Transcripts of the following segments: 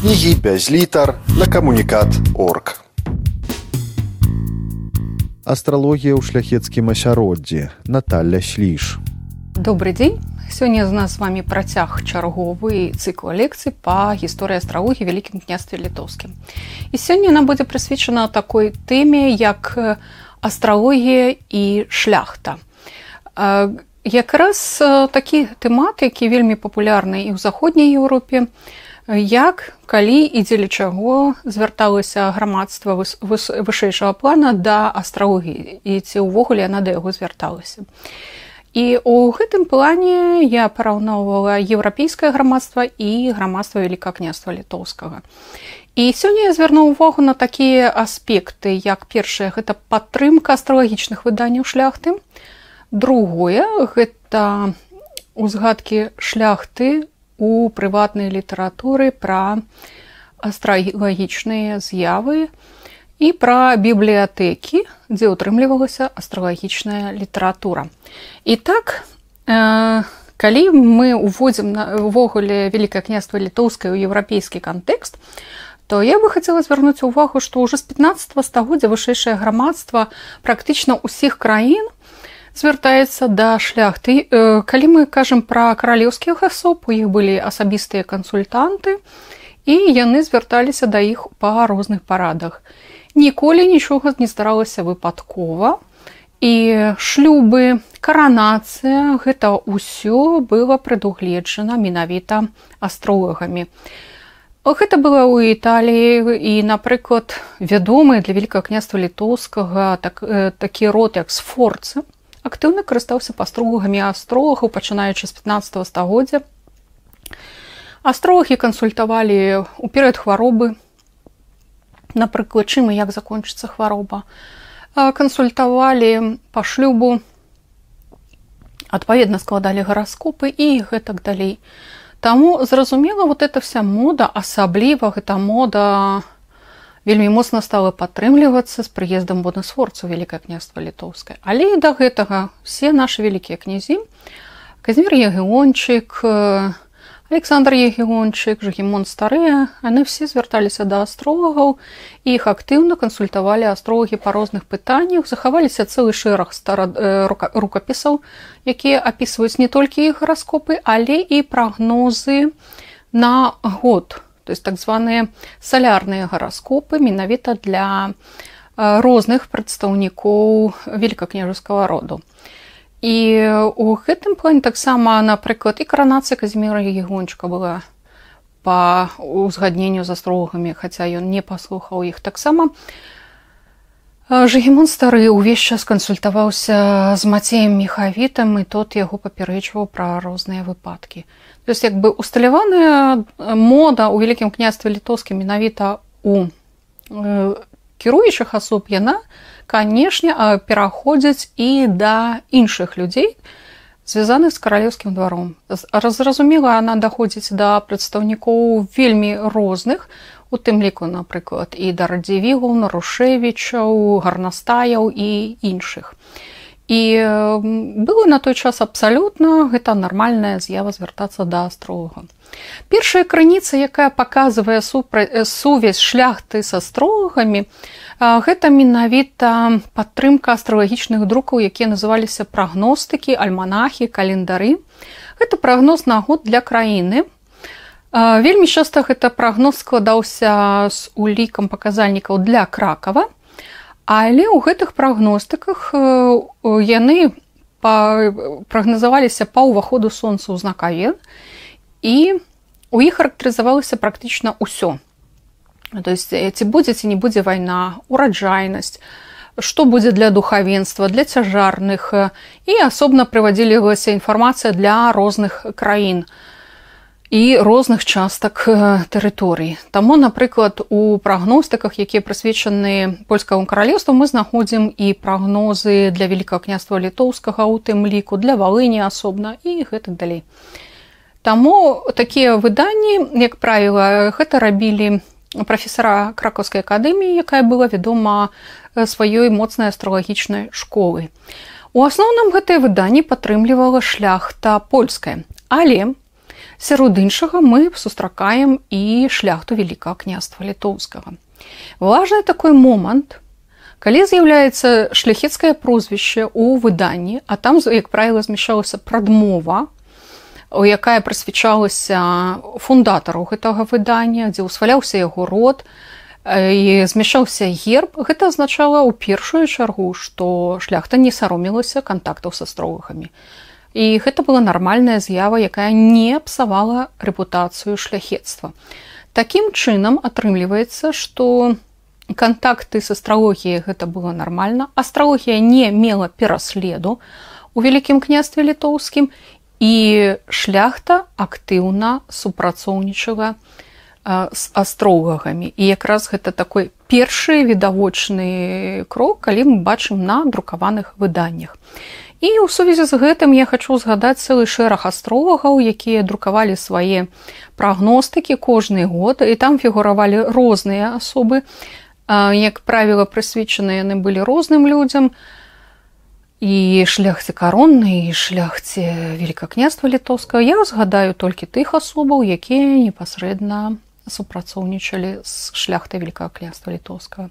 кнігі без літар на камунікат орг. Астралогія ў шляхецкім асяроддзі Наталля Сліш. Добры дзень. Сёння з нас з вами працяг чарговы цыкл лекцый па гісторыі астралогіі вялікім княстве літоўскім. І сёння нам будзе прысвечана такой тэме як астралогія і шляхта. Якраз такі тэмат, які вельмі папулярны і ў заходняй Еўропе, як калі і дзеля чаго звярталася грамадства вышэйшага плана да астралогіі і ці ўвогуле яна да яго звярталася. І ў гэтым плане я параўноўвала еўрапейскае грамадства і грамадства великакняства літоўскага. І сёння я звярну ўвагу на такія аспекты, як першае гэта падтрымка астралагічных выданняў шляхты. Другое гэта узгадкі шляхты у прыватнай літаратуры пра астралагічныя з'явы, і пра бібліятэкі, дзе ўтрымлівалася астралагічная літаратура. І так э, калі мы уводзім увогуле вялікае княства літоўскае ў еўрапейскі кантэкст, то я бы хацела звярнуць увагу, што ўжо з 15 стагоддзя вышэйшае грамадства практычна ўсіх краін звяртаецца да шляхты. Э, калі мы кажам пра каралеўскіх асоб, у іх былі асабістыя кансультанты, і яны звярталіся да іх па розных парадах. Ніколі нічога не здаралася выпадкова. І шлюбы каранацыя гэта ўсё было прадугледжана менавіта астролагамі гэта было ў італіі і напрыклад вядомы для великкага княства літоўскага так, э, такі род як сфорцы актыўна карыстаўся пастругамі астролагаў пачынаючы з 15 стагоддзя. Астролагі кансультавалі ў перыяд хваробы напрыклад чым і як закончыцца хвароба. Кансультавалі па шлюбу адпаведна складалі гараскопы і гэтак далей. Таму зразумела вот эта вся мода асабліва гэта мода вельмі моцна стала падтрымлівацца з прыездам боднасфорцу вялікае княства літоўскае. Але і да гэтага все нашы вялікія князі казмір егеончык Александр Егончык, Жгімон старыя, яны все звярталіся да астролагаў і іх актыўна кансультавалі астролагі па розных пытаннях, захаваліся цэлы шэраг стара... Э, рукапісаў, якія апісваюць не толькі іх гараскопы, але і прагнозы на год, то есть так званыя салярныя гараскопы менавіта для э, розных прадстаўнікоў великакняжескага роду. І у гэтым плане таксама напрыклад і каранацыя казіміра егончка была па узгадненню з астрогамі, хаця ён не паслухаў іх таксама. Жгемон стары ўвесь час кансультаваўся з мацеем мехавітам і тот яго папярэчваў пра розныя выпадкі. То есть як бы усталяваная мода ў вялікім княстве літоўскім менавіта у кіруючых асоб яна, канешне пераходзяць і да іншых людзей звязаных з каралеўскім дваром разразумела она даходзіць да прадстаўнікоў вельмі розных у тым ліку напрыклад і да радзівігу нарушевічаў гарнастаяў і іншых і было на той час абсалютна гэта нармальная з'ява звяртацца да астрога першая крыніца якая паказвае сувязь шляхты са строгамі Гэта менавіта падтрымка астралагічных друкаў, якія называліся прагностыкі, альманахі, календары. Гэта прагноз на год для краіны. Вельмі часта гэта прагноз складаўся з улікам паказальнікаў для кракава. Але ў гэтых прагностыках яны прагназаваліся па ўваходу сонца ў знакаве і у іх характарызавалася практычна ўсё. То есть ці будзе ці не будзе вайна ураджайнасць што будзе для духавенства для цяжарных і асобна прывадзілілася інфармацыя для розных краін і розных частак тэрыторый таму напрыклад у прагностыках якія прысвечаны польскаму каралевству мы знаходзім і прагнозы для великкага княства літоўскага у тым ліку для валыні асобна і гэтак далей Таму такія выданні як правіла гэта рабілі прафесара кракаўскай акадэміі, якая была вядома сваёй моцнай астралагічнай школы. У асноўным гэтае выданне падтрымлівала шляхта польская. Але Сярод іншага мы сустракаем і шляхту вялікага княства літоўскага. Важны такой момант, калі з'яўляецца шляхецкае прозвішча ў выданні, а там, як правіла, змяшалася прадмова, якая прысвячалася фундатару гэтага выдання, дзе ўсваляўся яго род, і змяшаўся герб гэта азначала ў першую чаргу што шляхта не саромілася кантактаў са строгахамі і гэта была нармальная з'ява якая не псавала рэпутацыю шляхецтва. Такім чынам атрымліваецца што кантакты з астралогіяй гэта было нармальна. Астралогія не мела пераследу у вялікім княстве літоўскім. І шляхта актыўна супрацоўнічала з астрогагамі. І якраз гэта такой першы відавочны крок калі мы бачым на друкаваных выданнях і ў сувязі з гэтым я хочу згадаць цэлы шэраг астролагаў якія друкавалі свае прагностыкі кожны год і там фігуравалі розныя асобы. Як правіла прысвечаны яны былі розным людзям. І шляхце каронны і шляхце великакняства літоўска я згадаю толькі тых асобаў якія непасрэдна супрацоўнічалі з шляхтай великага княства літоўскага.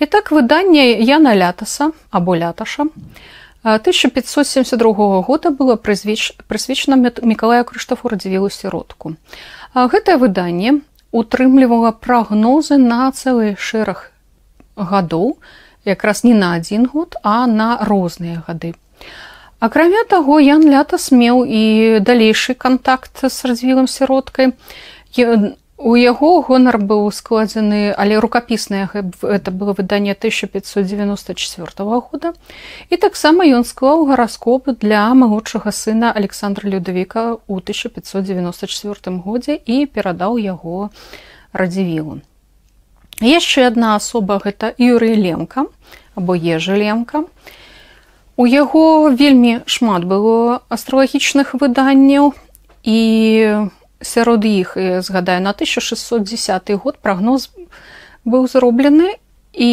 І так выданне Яна лятаса або ляташа 1572 года было прысвечана Миколая Крыштафу радзівілу сіродку. Гэтае выданне утрымлівала прагнозы на цэлы шэраг гадоў, якраз не на адзін год, а на розныя гады. Акрамя таго, Ян лятас меў і далейшы кантакт з развілым сіродкай. У яго гонар быў складзены, але рукапіснае это было выданне 1594 года. І таксама ён склаў гараскоп для малодшага сына Александра Людавіка ў 1594 годзе і перадаў яго радзівілу. Яшчэ адна асоба гэта Юрый Лемка або ежа Лемка. У яго вельмі шмат было астралагічных выданняў і сярод іх згадаю на 1610 год прагноз быў зроблены і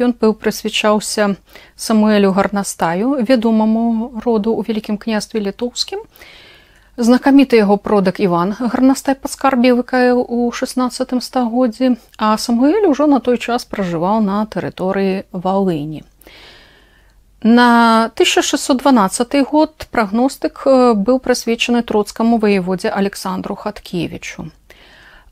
ён быў прысвячаўся самуэлю гарнастаю вядомаму роду у вялікім княстве літоўскім. Знакаміты яго продак іван гарнастай паскарбе выкаяў у 16 стагоддзі а самуэль ужо на той час пражываў на тэрыторыі валыні На 1612 год прагностык э, быў прысвечаны троцкаму ваяводзе Александру Хаткевічу.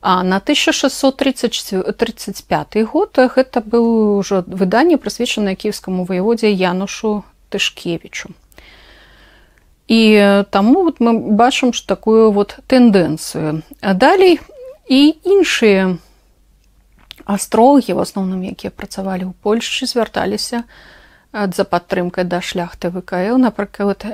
А на 1635 год гэта быў ужо выданне прысвечанае кіевскаму ваяводзе Янушу Тышкевічу. І таму вот мы бачым ж такую вот тэндэнцыю. Далей і іншыя астрогі, в асноўным, якія працавалі ў Польшчы, звярталіся, за падтрымкай да шляхты ВКЛ напрыклад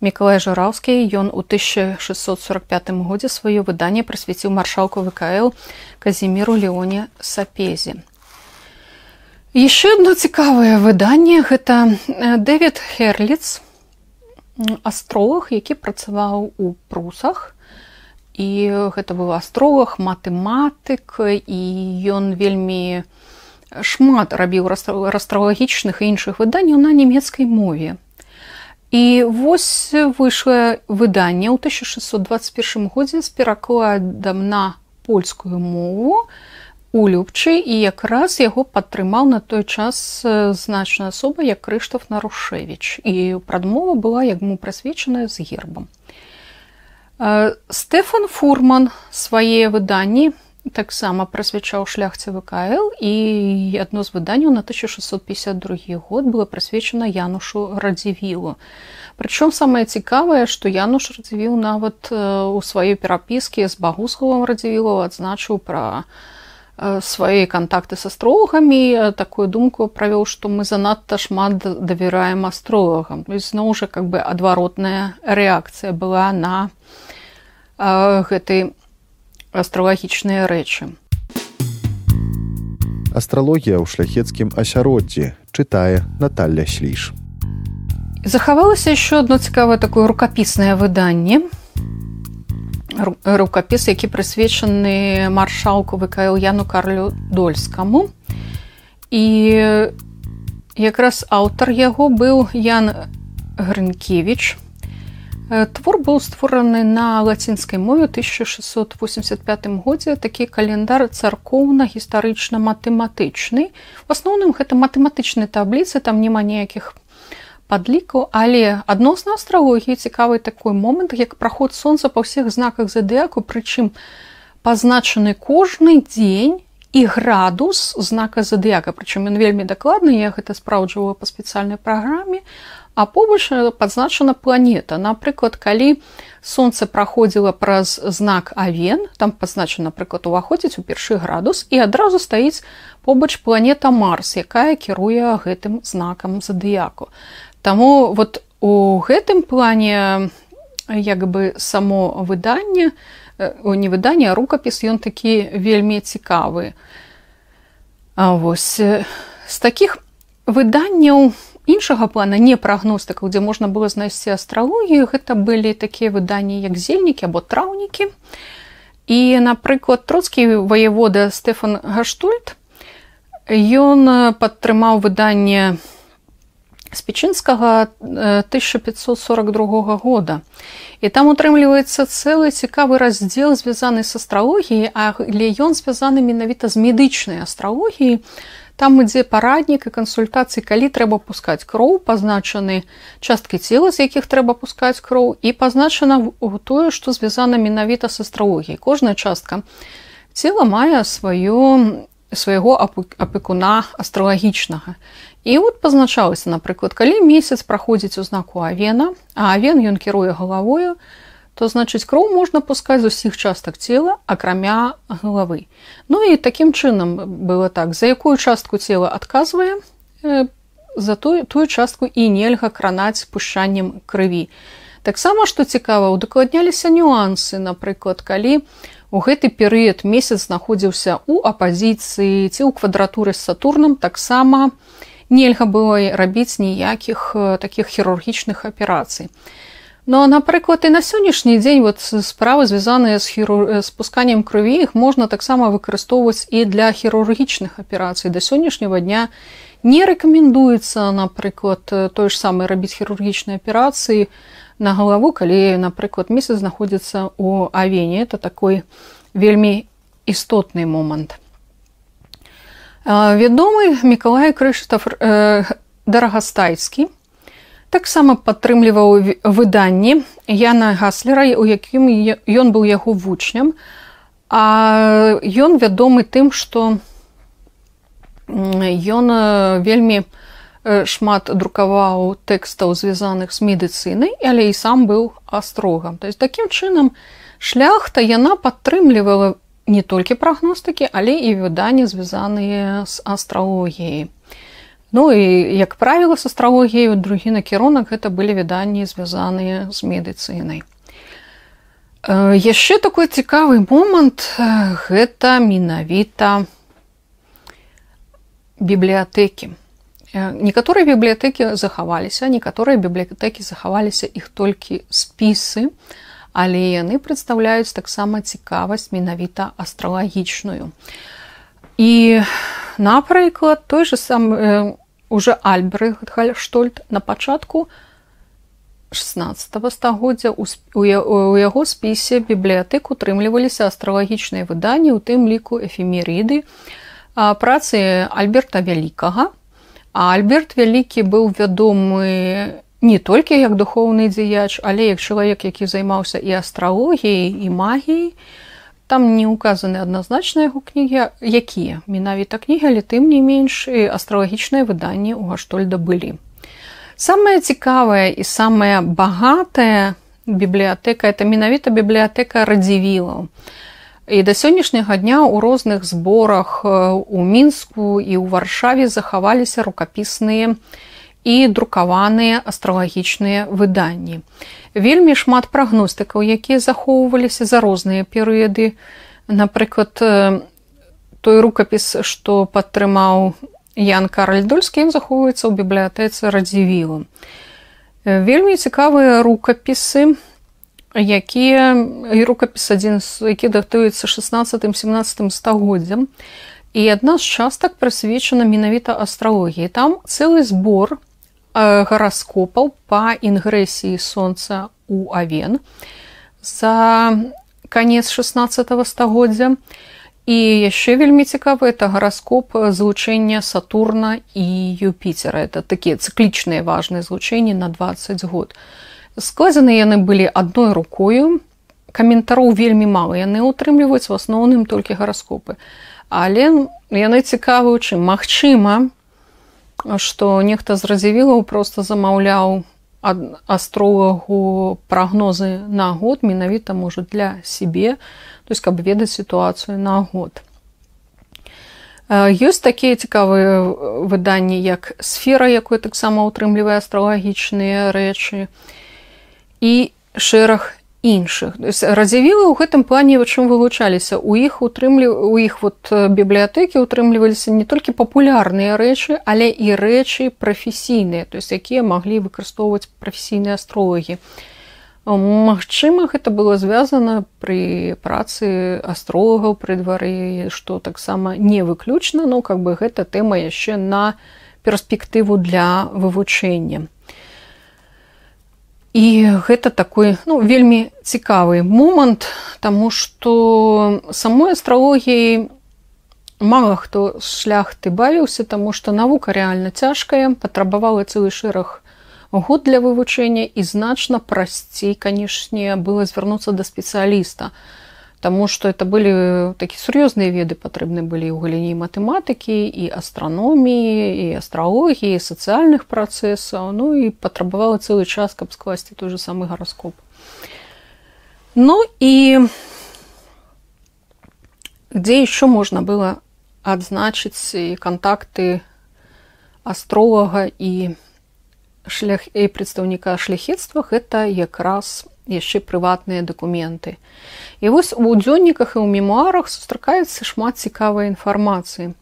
Миколай жураўскі ён у 1645 годзе сваё выданне прысвяціў маршалку ВКЛ казіміру леоне сапезе. Еще одно цікавае выданне гэта дэвид херліц астролог які працаваў у прусах. І гэта быў астролог матэматык і ён вельмі у шмат рабіў астралагічных і іншых выданняў на нямецкай мове. І вось выйшла выданне ў 1621 годзе з перакладам на польскую мову у любчы і якраз яго падтрымаў на той час значная асоба як крыштаф нарушевич і прадмова была як му прасвечаная з гербам. Стэфан фурман свае выданні таксама прасвячаў шляхце ВКЛ і адно з выданняў на 1652 год было прысвечана Янушу радзівілу. Прычым самае цікавае, што Януш радзівіл нават у сваёй перапіскі з багусховым радзівілу адзначыў пра свае кантакты з астрологамі такую думку правёў, што мы занадта шмат давяраем астролагам. зноў жа как бы адваротная рэакцыя была на гэтай астралагічныя рэчы. Астралогія ў шляхецкім асяроддзі чытае Наталля Сліш. Захавалася яшчэ одно цікавае такое рукапіснае выданне. Рукапіс, які прысвечаны маршалку ВКЛ Яну Карлю Дольскаму. І якраз аўтар яго быў Ян Грынкевич, Твор быў створаны на лацінскай мове 1685 годзе. Такі календар царкоўна-гістарычна-матэматычны. В асноўным гэта матэматычныя табліцы, там няма ніякіх падлікаў, але адносна астралогіі цікавы такой момант, як праход сонца па ўсіх знаках задыяку, прычым пазначаны кожны дзень і градус знака задыяка, прычым ён вельмі дакладны, я гэта спраўджвала па спецыяльнай праграме, а побач пазначана планета. Напрыклад калі солнце праходзіла праз знак авен там пазначана напрыклад уваходзіць у першы градус і адразу стаіць побач планета марс якая кіруе гэтым знакам задыяку Таму вот у гэтым плане як бы само выданне у не выданне рукапіс ён такі вельмі цікавы. А вось з таких выданняў у іншага плана не прагностыкаў дзе можна было знайсці астралогію гэта былі такія выданні як зельнікі або траўнікі і напрыклад троцкі ваевода стэфан гаштульт ён падтрымаў выданне з печынскага 1542 года. І там утрымліваецца цэлы цікавы раздзел звязаны з астралогіяй але ён звязаны менавіта з медычнай астралогіяй Там ідзе параднік і кансультацыі, калі трэба пускаць кроў, пазначаны часткі цела, з якіх трэба пускаць кроў і пазначана тое, што звязана менавіта з астраогіяй. Кожная частка цела мае сваё свайго апекуна астралагічнага. І вот пазначалася, напрыклад, калі месяц праходзіць у знаку авена, а авен ён кіруе галавою, то значыць кроў можна пускаць з усіх частак цела акрамя галавы. Ну і такім чынам было так за якую частку цела адказвае э, за тую, тую частку і нельга кранаць пушчаннем крыві. Таксама што цікава удакладняліся нюансы, напрыклад, калі у гэты перыяд месяц знаходзіўся ў апазіцыі ці ў квадратуры з сатурнам таксама нельга было рабіць ніякіх э, такіх хірургічных аперацый. Ну, напрыклад, і на сённяшні дзень вот справы звязаныя з хіру... спусканнем крыві іх можна таксама выкарыстоўваць і для хірургічных аперацый. Да сённяшняга дня не рэкамендуецца, напрыклад, той ж самы рабіць хірургічныя аперацыі на галаву, калі, напрыклад, месяц знаходзіцца ў авене. Это такой вельмі істотны момант. Вядомы Миколай Крыштаф э, Дарагастайскі, таксама падтрымліваў выданні Яна гаслера у якім ён быў яго вучням а ён вядомы тым што ён вельмі шмат друкаваў тэкстаў звязаных з медыцынай але і сам быў астрогам. То есть такім чынам шляхта яна падтрымлівала не толькі прагностыкі але і выданні звязаныя з астралогіяй Ну і як правіла з астралогіяй другі накірунак гэта былі віданні звязаныя з медыцынай. Яшчэ такой цікавы момант гэта менавіта бібліятэкі. Некаторыя бібліятэкі захаваліся, некаторыя бібліятэкі захаваліся іх толькі спісы, але яны прадстаўляюць таксама цікавасць менавіта астралагічную. І напрыклад той же сам уже альбрехт гальштольд на пачатку 16 стагоддзя у яго спісе бібліятэк утрымліваліся астралагічныя выданні у тым ліку эфемерыды працы альберта вялікага. Альберт вялікі быў вядомы не толькі як духоўны дзеяч але як чалавек які займаўся і астралогіяй і магіяй там не указаны адназначна яго кнігі. Якія? Менавіта кнігі але тым не менш астралагічныя выданні ў гаштольда былі. Самая цікавая і самая багатая бібліятэка это менавіта бібліятэка радзівілаў. І да сённяшняга дня ў розных зборах у мінску і ў варшаве захаваліся рукапісныя і друкаваныя астралагічныя выданні вельмі шмат прагностыкаў, якія захоўваліся за розныя перыяды. Напрыклад, той рукапіс, што падтрымаў Ян Каральдольскі, захоўваецца ў бібліятэцы радзівілу. Вельмі цікавыя рукапісы, якія і рукапіс адзін які датуецца 16-17 стагоддзям. І адна з частак прысвечана менавіта астралогіі. Там цэлы збор гараскопаў па інгрэсіі сонца у авен за канец 16 стагоддзя. І яшчэ вельмі цікавы это гараскоп злучэння сатурна і юпітера. Это такія цыклічныя важныя злучэнні на 20 год. Складзены яны былі адной рукою. Каментароў вельмі мала яны ўтрымліваюць в асноўным толькі гараскопы але яны цікавы чым? Магчыма што нехта з разявілаў просто замаўляў астролагу прагнозы на год менавіта можа для сябе то есть каб ведаць сітуацыю на год. Ёсць такія цікавыя выданні як сфера якой таксама ўтрымлівае астралагічныя рэчы і шэраг іншых. Радзівілы ў гэтым плане чым вылучаліся у іх утрымлі у іх вот бібліятэкі утрымліваліся не толькі папулярныя рэчы але і рэчы прафесійныя то есть якія маглі выкарыстоўваць прафесійныя астролагі Магчыма гэта было звязана пры працы астролагаў пры двары што таксама не выключна но как бы гэта тэма яшчэ на перспектыву для вывучэння І гэта такой ну, вельмі цікавы момант, таму што самой астралогіяй мала хто шляхты бавіўся, таму што навука рэальна цяжкая, патрабавала цэлы шэраг год для вывучэння і значна прасцей, канешне, было звярнуцца да спецыяліста. Таму што это былі такі сур'ёзныя веды патрэбны былі ў галіне матэматыкі і астраноміі і астралогіі сацыяльных працэсаў ну і патрабавала цэлы час каб скласці той же самы гараскоп Ну і дзе еще можна было адзначыць і кантакты астролага і шлях і прадстаўніка шляхецтва гэта якраз яшчэ прыватныя дакументы. І вось у дзённіках і ў мемуарах сустракаецца шмат цікавай інфармацыі.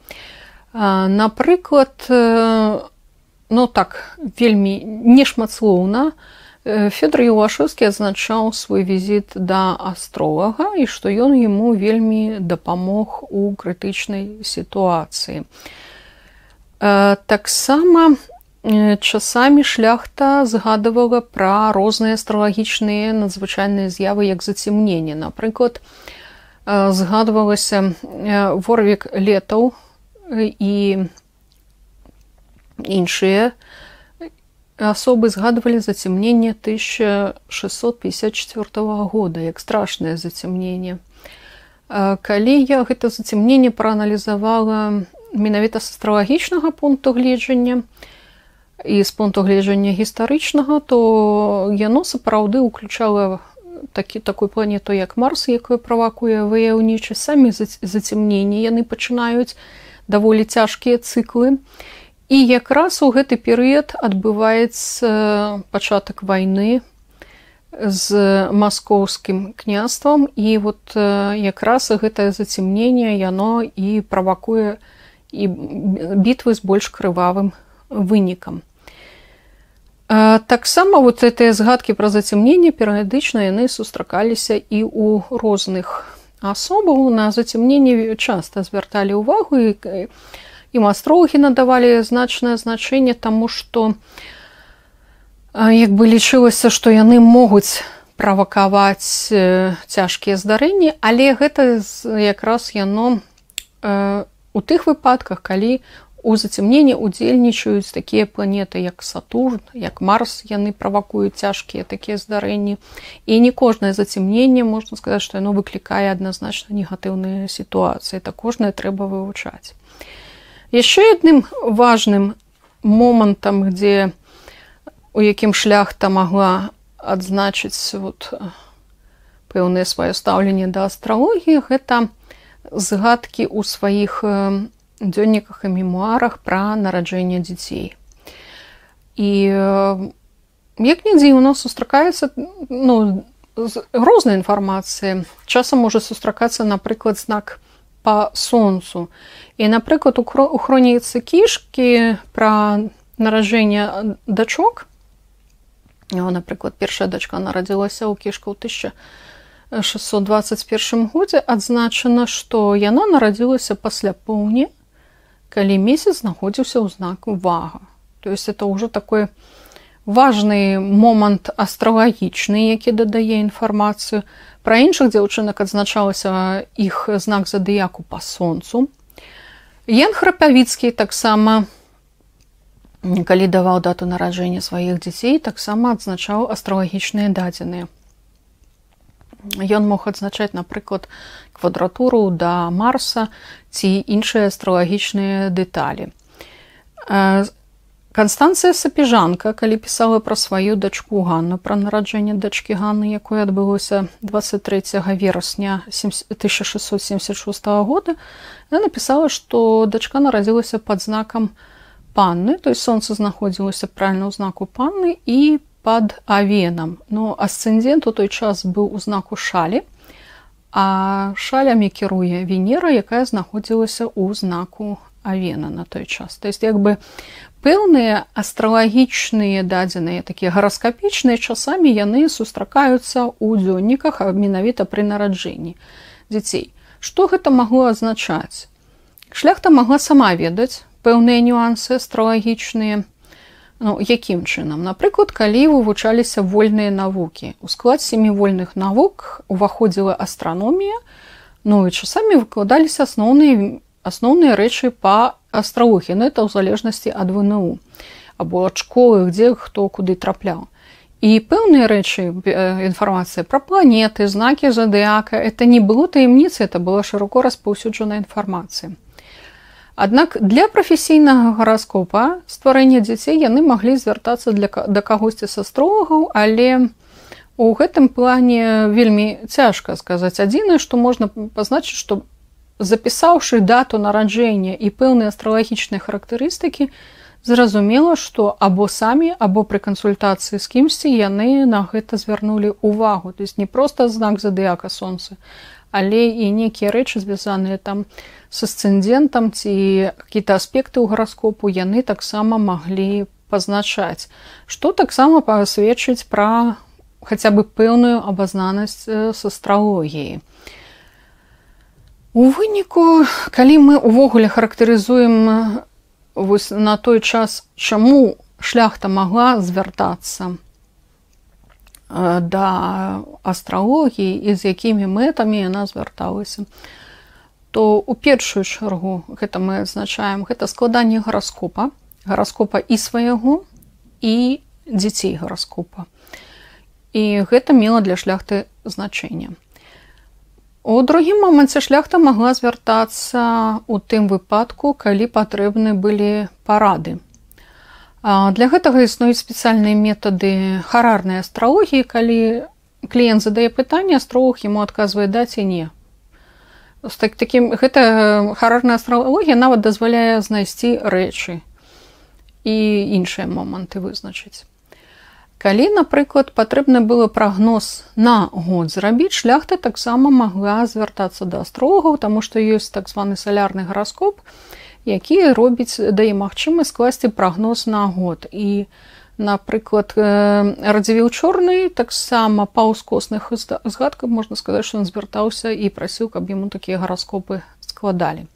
Напрыклад, ну так вельмі нешматслоўна, Федор Юлашэўскі адзначаў свой візіт да астролага і што ён яму вельмі дапамог у крытычнай сітуацыі. Таксама часамі шляхта згадывала пра розныя астралагічныя надзвычайныя з'явы як зацемненне. Напрыклад згадвалася ворвік летаў і іншыя асобы згадвалі зацемненне 1654 года як страшнае зацемненне. Калі я гэта зацемненне прааналізавала менавіта з астралагічнага пункту гледжання і з пункту гледжання гістарычнага то яно сапраўды ўключала такі такую планету як марс якую правакуе выяўнічы самі зацемненні яны пачынаюць даволі цяжкія цыклы. І якраз у гэты перыяд адбываецца пачатак вайны з маскоўскім княствам. І вот якраз гэтае зацемненне яно і правакуе і бітвы з больш крывавым вынікам таксама вот гэтыя згадкі пра зацемненне перыядычна яны сустракаліся і ў розных асобаў. На зацемненне часта звярталі ўвагу і і астрогі надавалі значнае значэнне таму што як бы лічылася што яны могуць правакаваць цяжкія здарэнні але гэта якраз яно у тых выпадках калі у зацемненні удзельнічаюць такія планеты як сатурн як марс яны правакуюць цяжкія такія здарэнні. І не кожнае зацемненне можна сказаць што яно выклікае адназначна негатыўныя сітуацыі. Это кожнае трэба вывучаць. Яшчэ адным важным момантам дзе у якім шляхта магла адзначыць вот пэўнае сваё стаўленне да астралогіі гэта згадкі ў сваіх дзённіках і мемуарах пра нараджэнне дзяцей. І як нідзе у нас сустракаецца ну, рознай інфармацыі. Часам можа сустракацца, напрыклад, знак па сонцу. І, напрыклад, у хроніцы кішкі пра наражэнне дачок. Напрыклад, першая дачка нарадзілася ў кішка ў 1621 годзе адзначана, што яна нарадзілася пасля поўні калі месяц знаходзіўся ў знак увага то есть это ўжо такое важны момант астралагічны, які дадае інфармацыю. Пра іншых дзяўчынак адзначалася іх знак задыяку па сонцу. Ян храпавіцкі таксама калі даваў дату нараджэння сваіх дзяцей, таксама адзначаў астралагічныя дадзеныя. Ён мог адзначаць, напрыклад, квадратуру да марса ці іншыя астралагічныя дэталі. Канстанцыя сапіжанка, калі пісала пра сваю дачку Ганну пра нараджэнне дачкі Ганны, якое адбылося 23 верасня 1676 года, я напісала, што дачка нарадзілася пад знакам панны, то есть сонца знаходзілася правільна ў знаку панны і пад авенам. Ну асцэндент у той час быў у знаку шалі, а шалямі кіруе Венера, якая знаходзілася ў знаку авена на той час. То есть як бы пэўныя астралагічныя дадзеныя такія гараскапічныя часамі яны сустракаюцца ў дзённіках менавіта пры нараджэнні дзяцей што гэта магло азначаць шляхта магла сама ведаць пэўныя нюансы астралагічныя ну, якім чынам? Напрыклад калі вывучаліся вольныя навукі. У склад семі вольных навук уваходзіла астраномія ну і часамі выкладаліся асноўныя асноўныя рэчы па астралухі ну это ў залежнасці ад вНУ або ад школы дзе хто куды трапляў. І пэўныя рэчы інфармацыя пра планеты знакі задыака это не было таямніцы это была шыроко распаўсюджаная інфармацыя Аднак для прафесійнага гараскопа стварэння дзяцей яны маглі звяртацца для да кагосьці са строгаў але у гэтым плане вельмі цяжка сказаць. Адзінае што можна пазначыць што запісаўшы дату нараджэння і пэўныя астралагічныя характарыстыкі, зразумела, што або самі або пры кансультацыі з кімсьці яны на гэта звярнулі ўвагу, то есть не проста знак задыяка сонца, але і нейкія рэчы звязаныя там са сцэндэнтам ці какие-то аспекты ў гараскопу яны таксама маглі пазначаць, што таксама пасведчыць пра хаця бы пэўную абазнанасць з астралогіі. У выніку, калі мы ўвогуле характарызуем вось, на той час, чаму шляхта магла звяртацца да астралогіі і з якімі мэтамі яна звярталася, то у першую чаргу гэта мы адзначаем гэта складанне гараскопа, гараскопа і свайго і дзяцей гараскопа. І гэта мела для шляхты значэння. У другім моманце шляхта магла звяртацца ў тым выпадку, калі патрэбны былі парады. Для гэтага існуюць спецыяльныя метады харарнай астралогіі, калі кліент задае пытанне, астролог яму адказвае даць і не. Так, такім, гэта харарная астралогія нават дазваляе знайсці рэчы і іншыя моманты вызначыць. Калі, напрыклад, патрэбна было прагноз на год зрабіць, шляхта таксама магла звяртацца да астрогаў, таму што ёсць так званы салярны гараскоп, які робіць дае магчымы скласці прагноз на год. І, напрыклад, радзівіў чорны таксама па ўскосных згадках можна сказаць, што ён звяртаўся і прасіў, каб яму такія гараскопы складалі.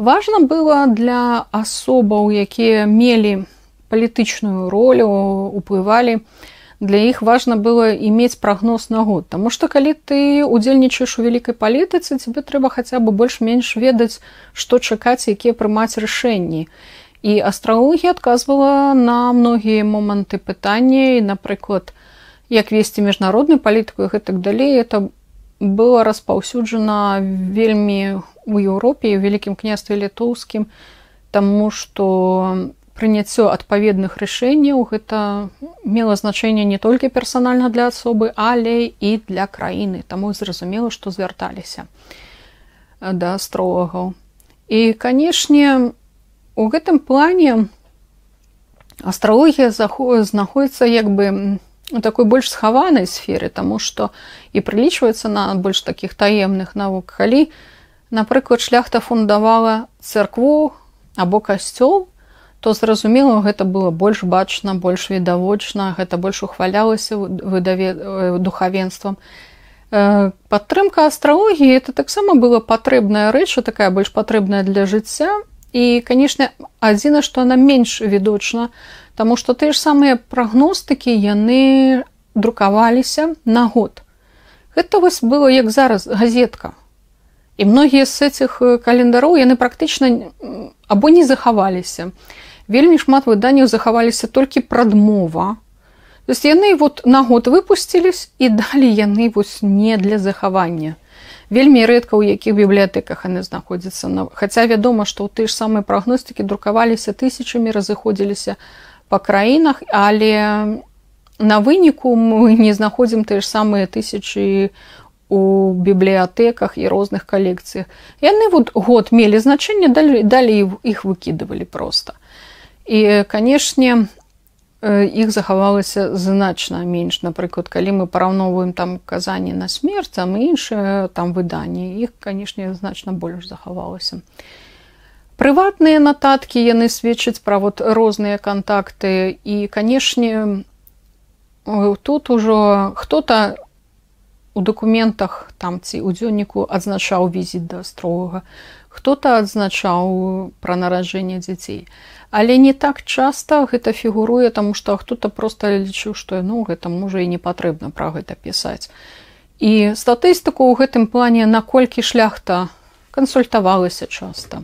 Важна было для асобаў, якія мелі, палітычную ролю уплывалі. Для іх важна было иметь прагноз на год. Таму что калі ты удзельнічаеш у вялікай палітыцы тебе трэба хаця бы больш-менш ведаць што чакаць якія прымаць рашэнні. І астралогія адказвала на многія моманты пытання. Напрыклад як весці міжнародную палітыку гэтак далей это было распаўсюджана вельмі у Еўропе у вялікім княстве літоўскім. Таму что прыняццё адпаведных рашэнняў гэта мела значэнне не толькі персанальна для асобы, але і для краіны, таму зразумела, што звярталіся э, да астролагаў. І канешне, у гэтым плане астралогія знаходіцца як бы у такой больш схаванай сферы, таму што і прылічваецца на больш такіх таемных навук, калі, напрыклад, шляхта фундавала царкву або касцёл, то зразумела гэта было больш бачна больш відавочна гэта больш ухвалялася выдаве э, духавенствам э, падтрымка астралогіі это таксама была патрэбная рэча такая больш патрэбная для жыцця і канешне адзіна што она менш відочна Таму што тыя ж самыя прагностыкі яны друкаваліся на год. Гэта вось было як зараз газетка. І многія з гэтых календароў яны практычна або не захаваліся. Вельмі шмат выданняў захаваліся толькі прадмова. То есть яны вот на год выпусцілись і далі яны вось не для захавання. Вельмі рэдка ў якіх бібліятэках яны знаходзяцца на хаця вядома, што ў тыя ж самыя прагностыкі друкаваліся тысячамі разыходзіліся па краінах, але на выніку мы не знаходзім тыя ж самыя тысячы у бібліятэках і розных калекцыях. Яны вот год мелі значэнне, далей іх выкідывалі проста. І канешне, іх захавалася значна менш. Напрыклад, калі мы параўноўваем там казанні на смерць, там іншыя там выданні, іх, канешне, значна больш захавалася. Прыватныя нататкі яны сведчаць пра вот розныя кантакты і, канешне, тут ужо хто-то у дакументах там ці ў дзённіку адзначаў візіт да астрога хто-то адзначаў пра нараджэнне дзяцей але не так часта гэта фігуруе таму што хто-то просто лічыў што ну гэта можа і не патрэбна пра гэта пісаць. І статыстыку ў гэтым плане наколькі шляхта кансультавалася часта.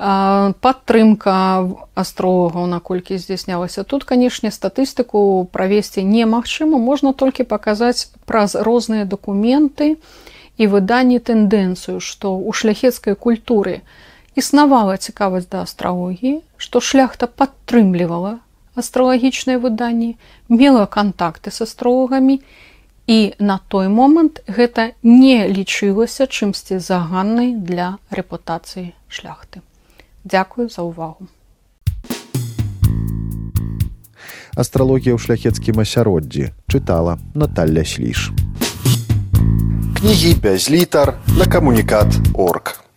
Падтрымка астрогаў наколькі здзяйснялася. Тут канешне статыстыку правесці немагчыма можна толькі паказаць праз розныя дакументы і выданні тэндэнцыю што ў шляхецкай культуры існавала цікавасць да астралогіі што шляхта падтрымлівала астралагічныя выданні мела кантакты з астрологамі і на той момант гэта не лічылася чымсьці заганнай для рэпутацыі шляхты Дзякую за ўвагу. Астралогія ў шляхецкім асяроддзі чытала Наталля Сліш. Кнігі без літар на камунікат орг.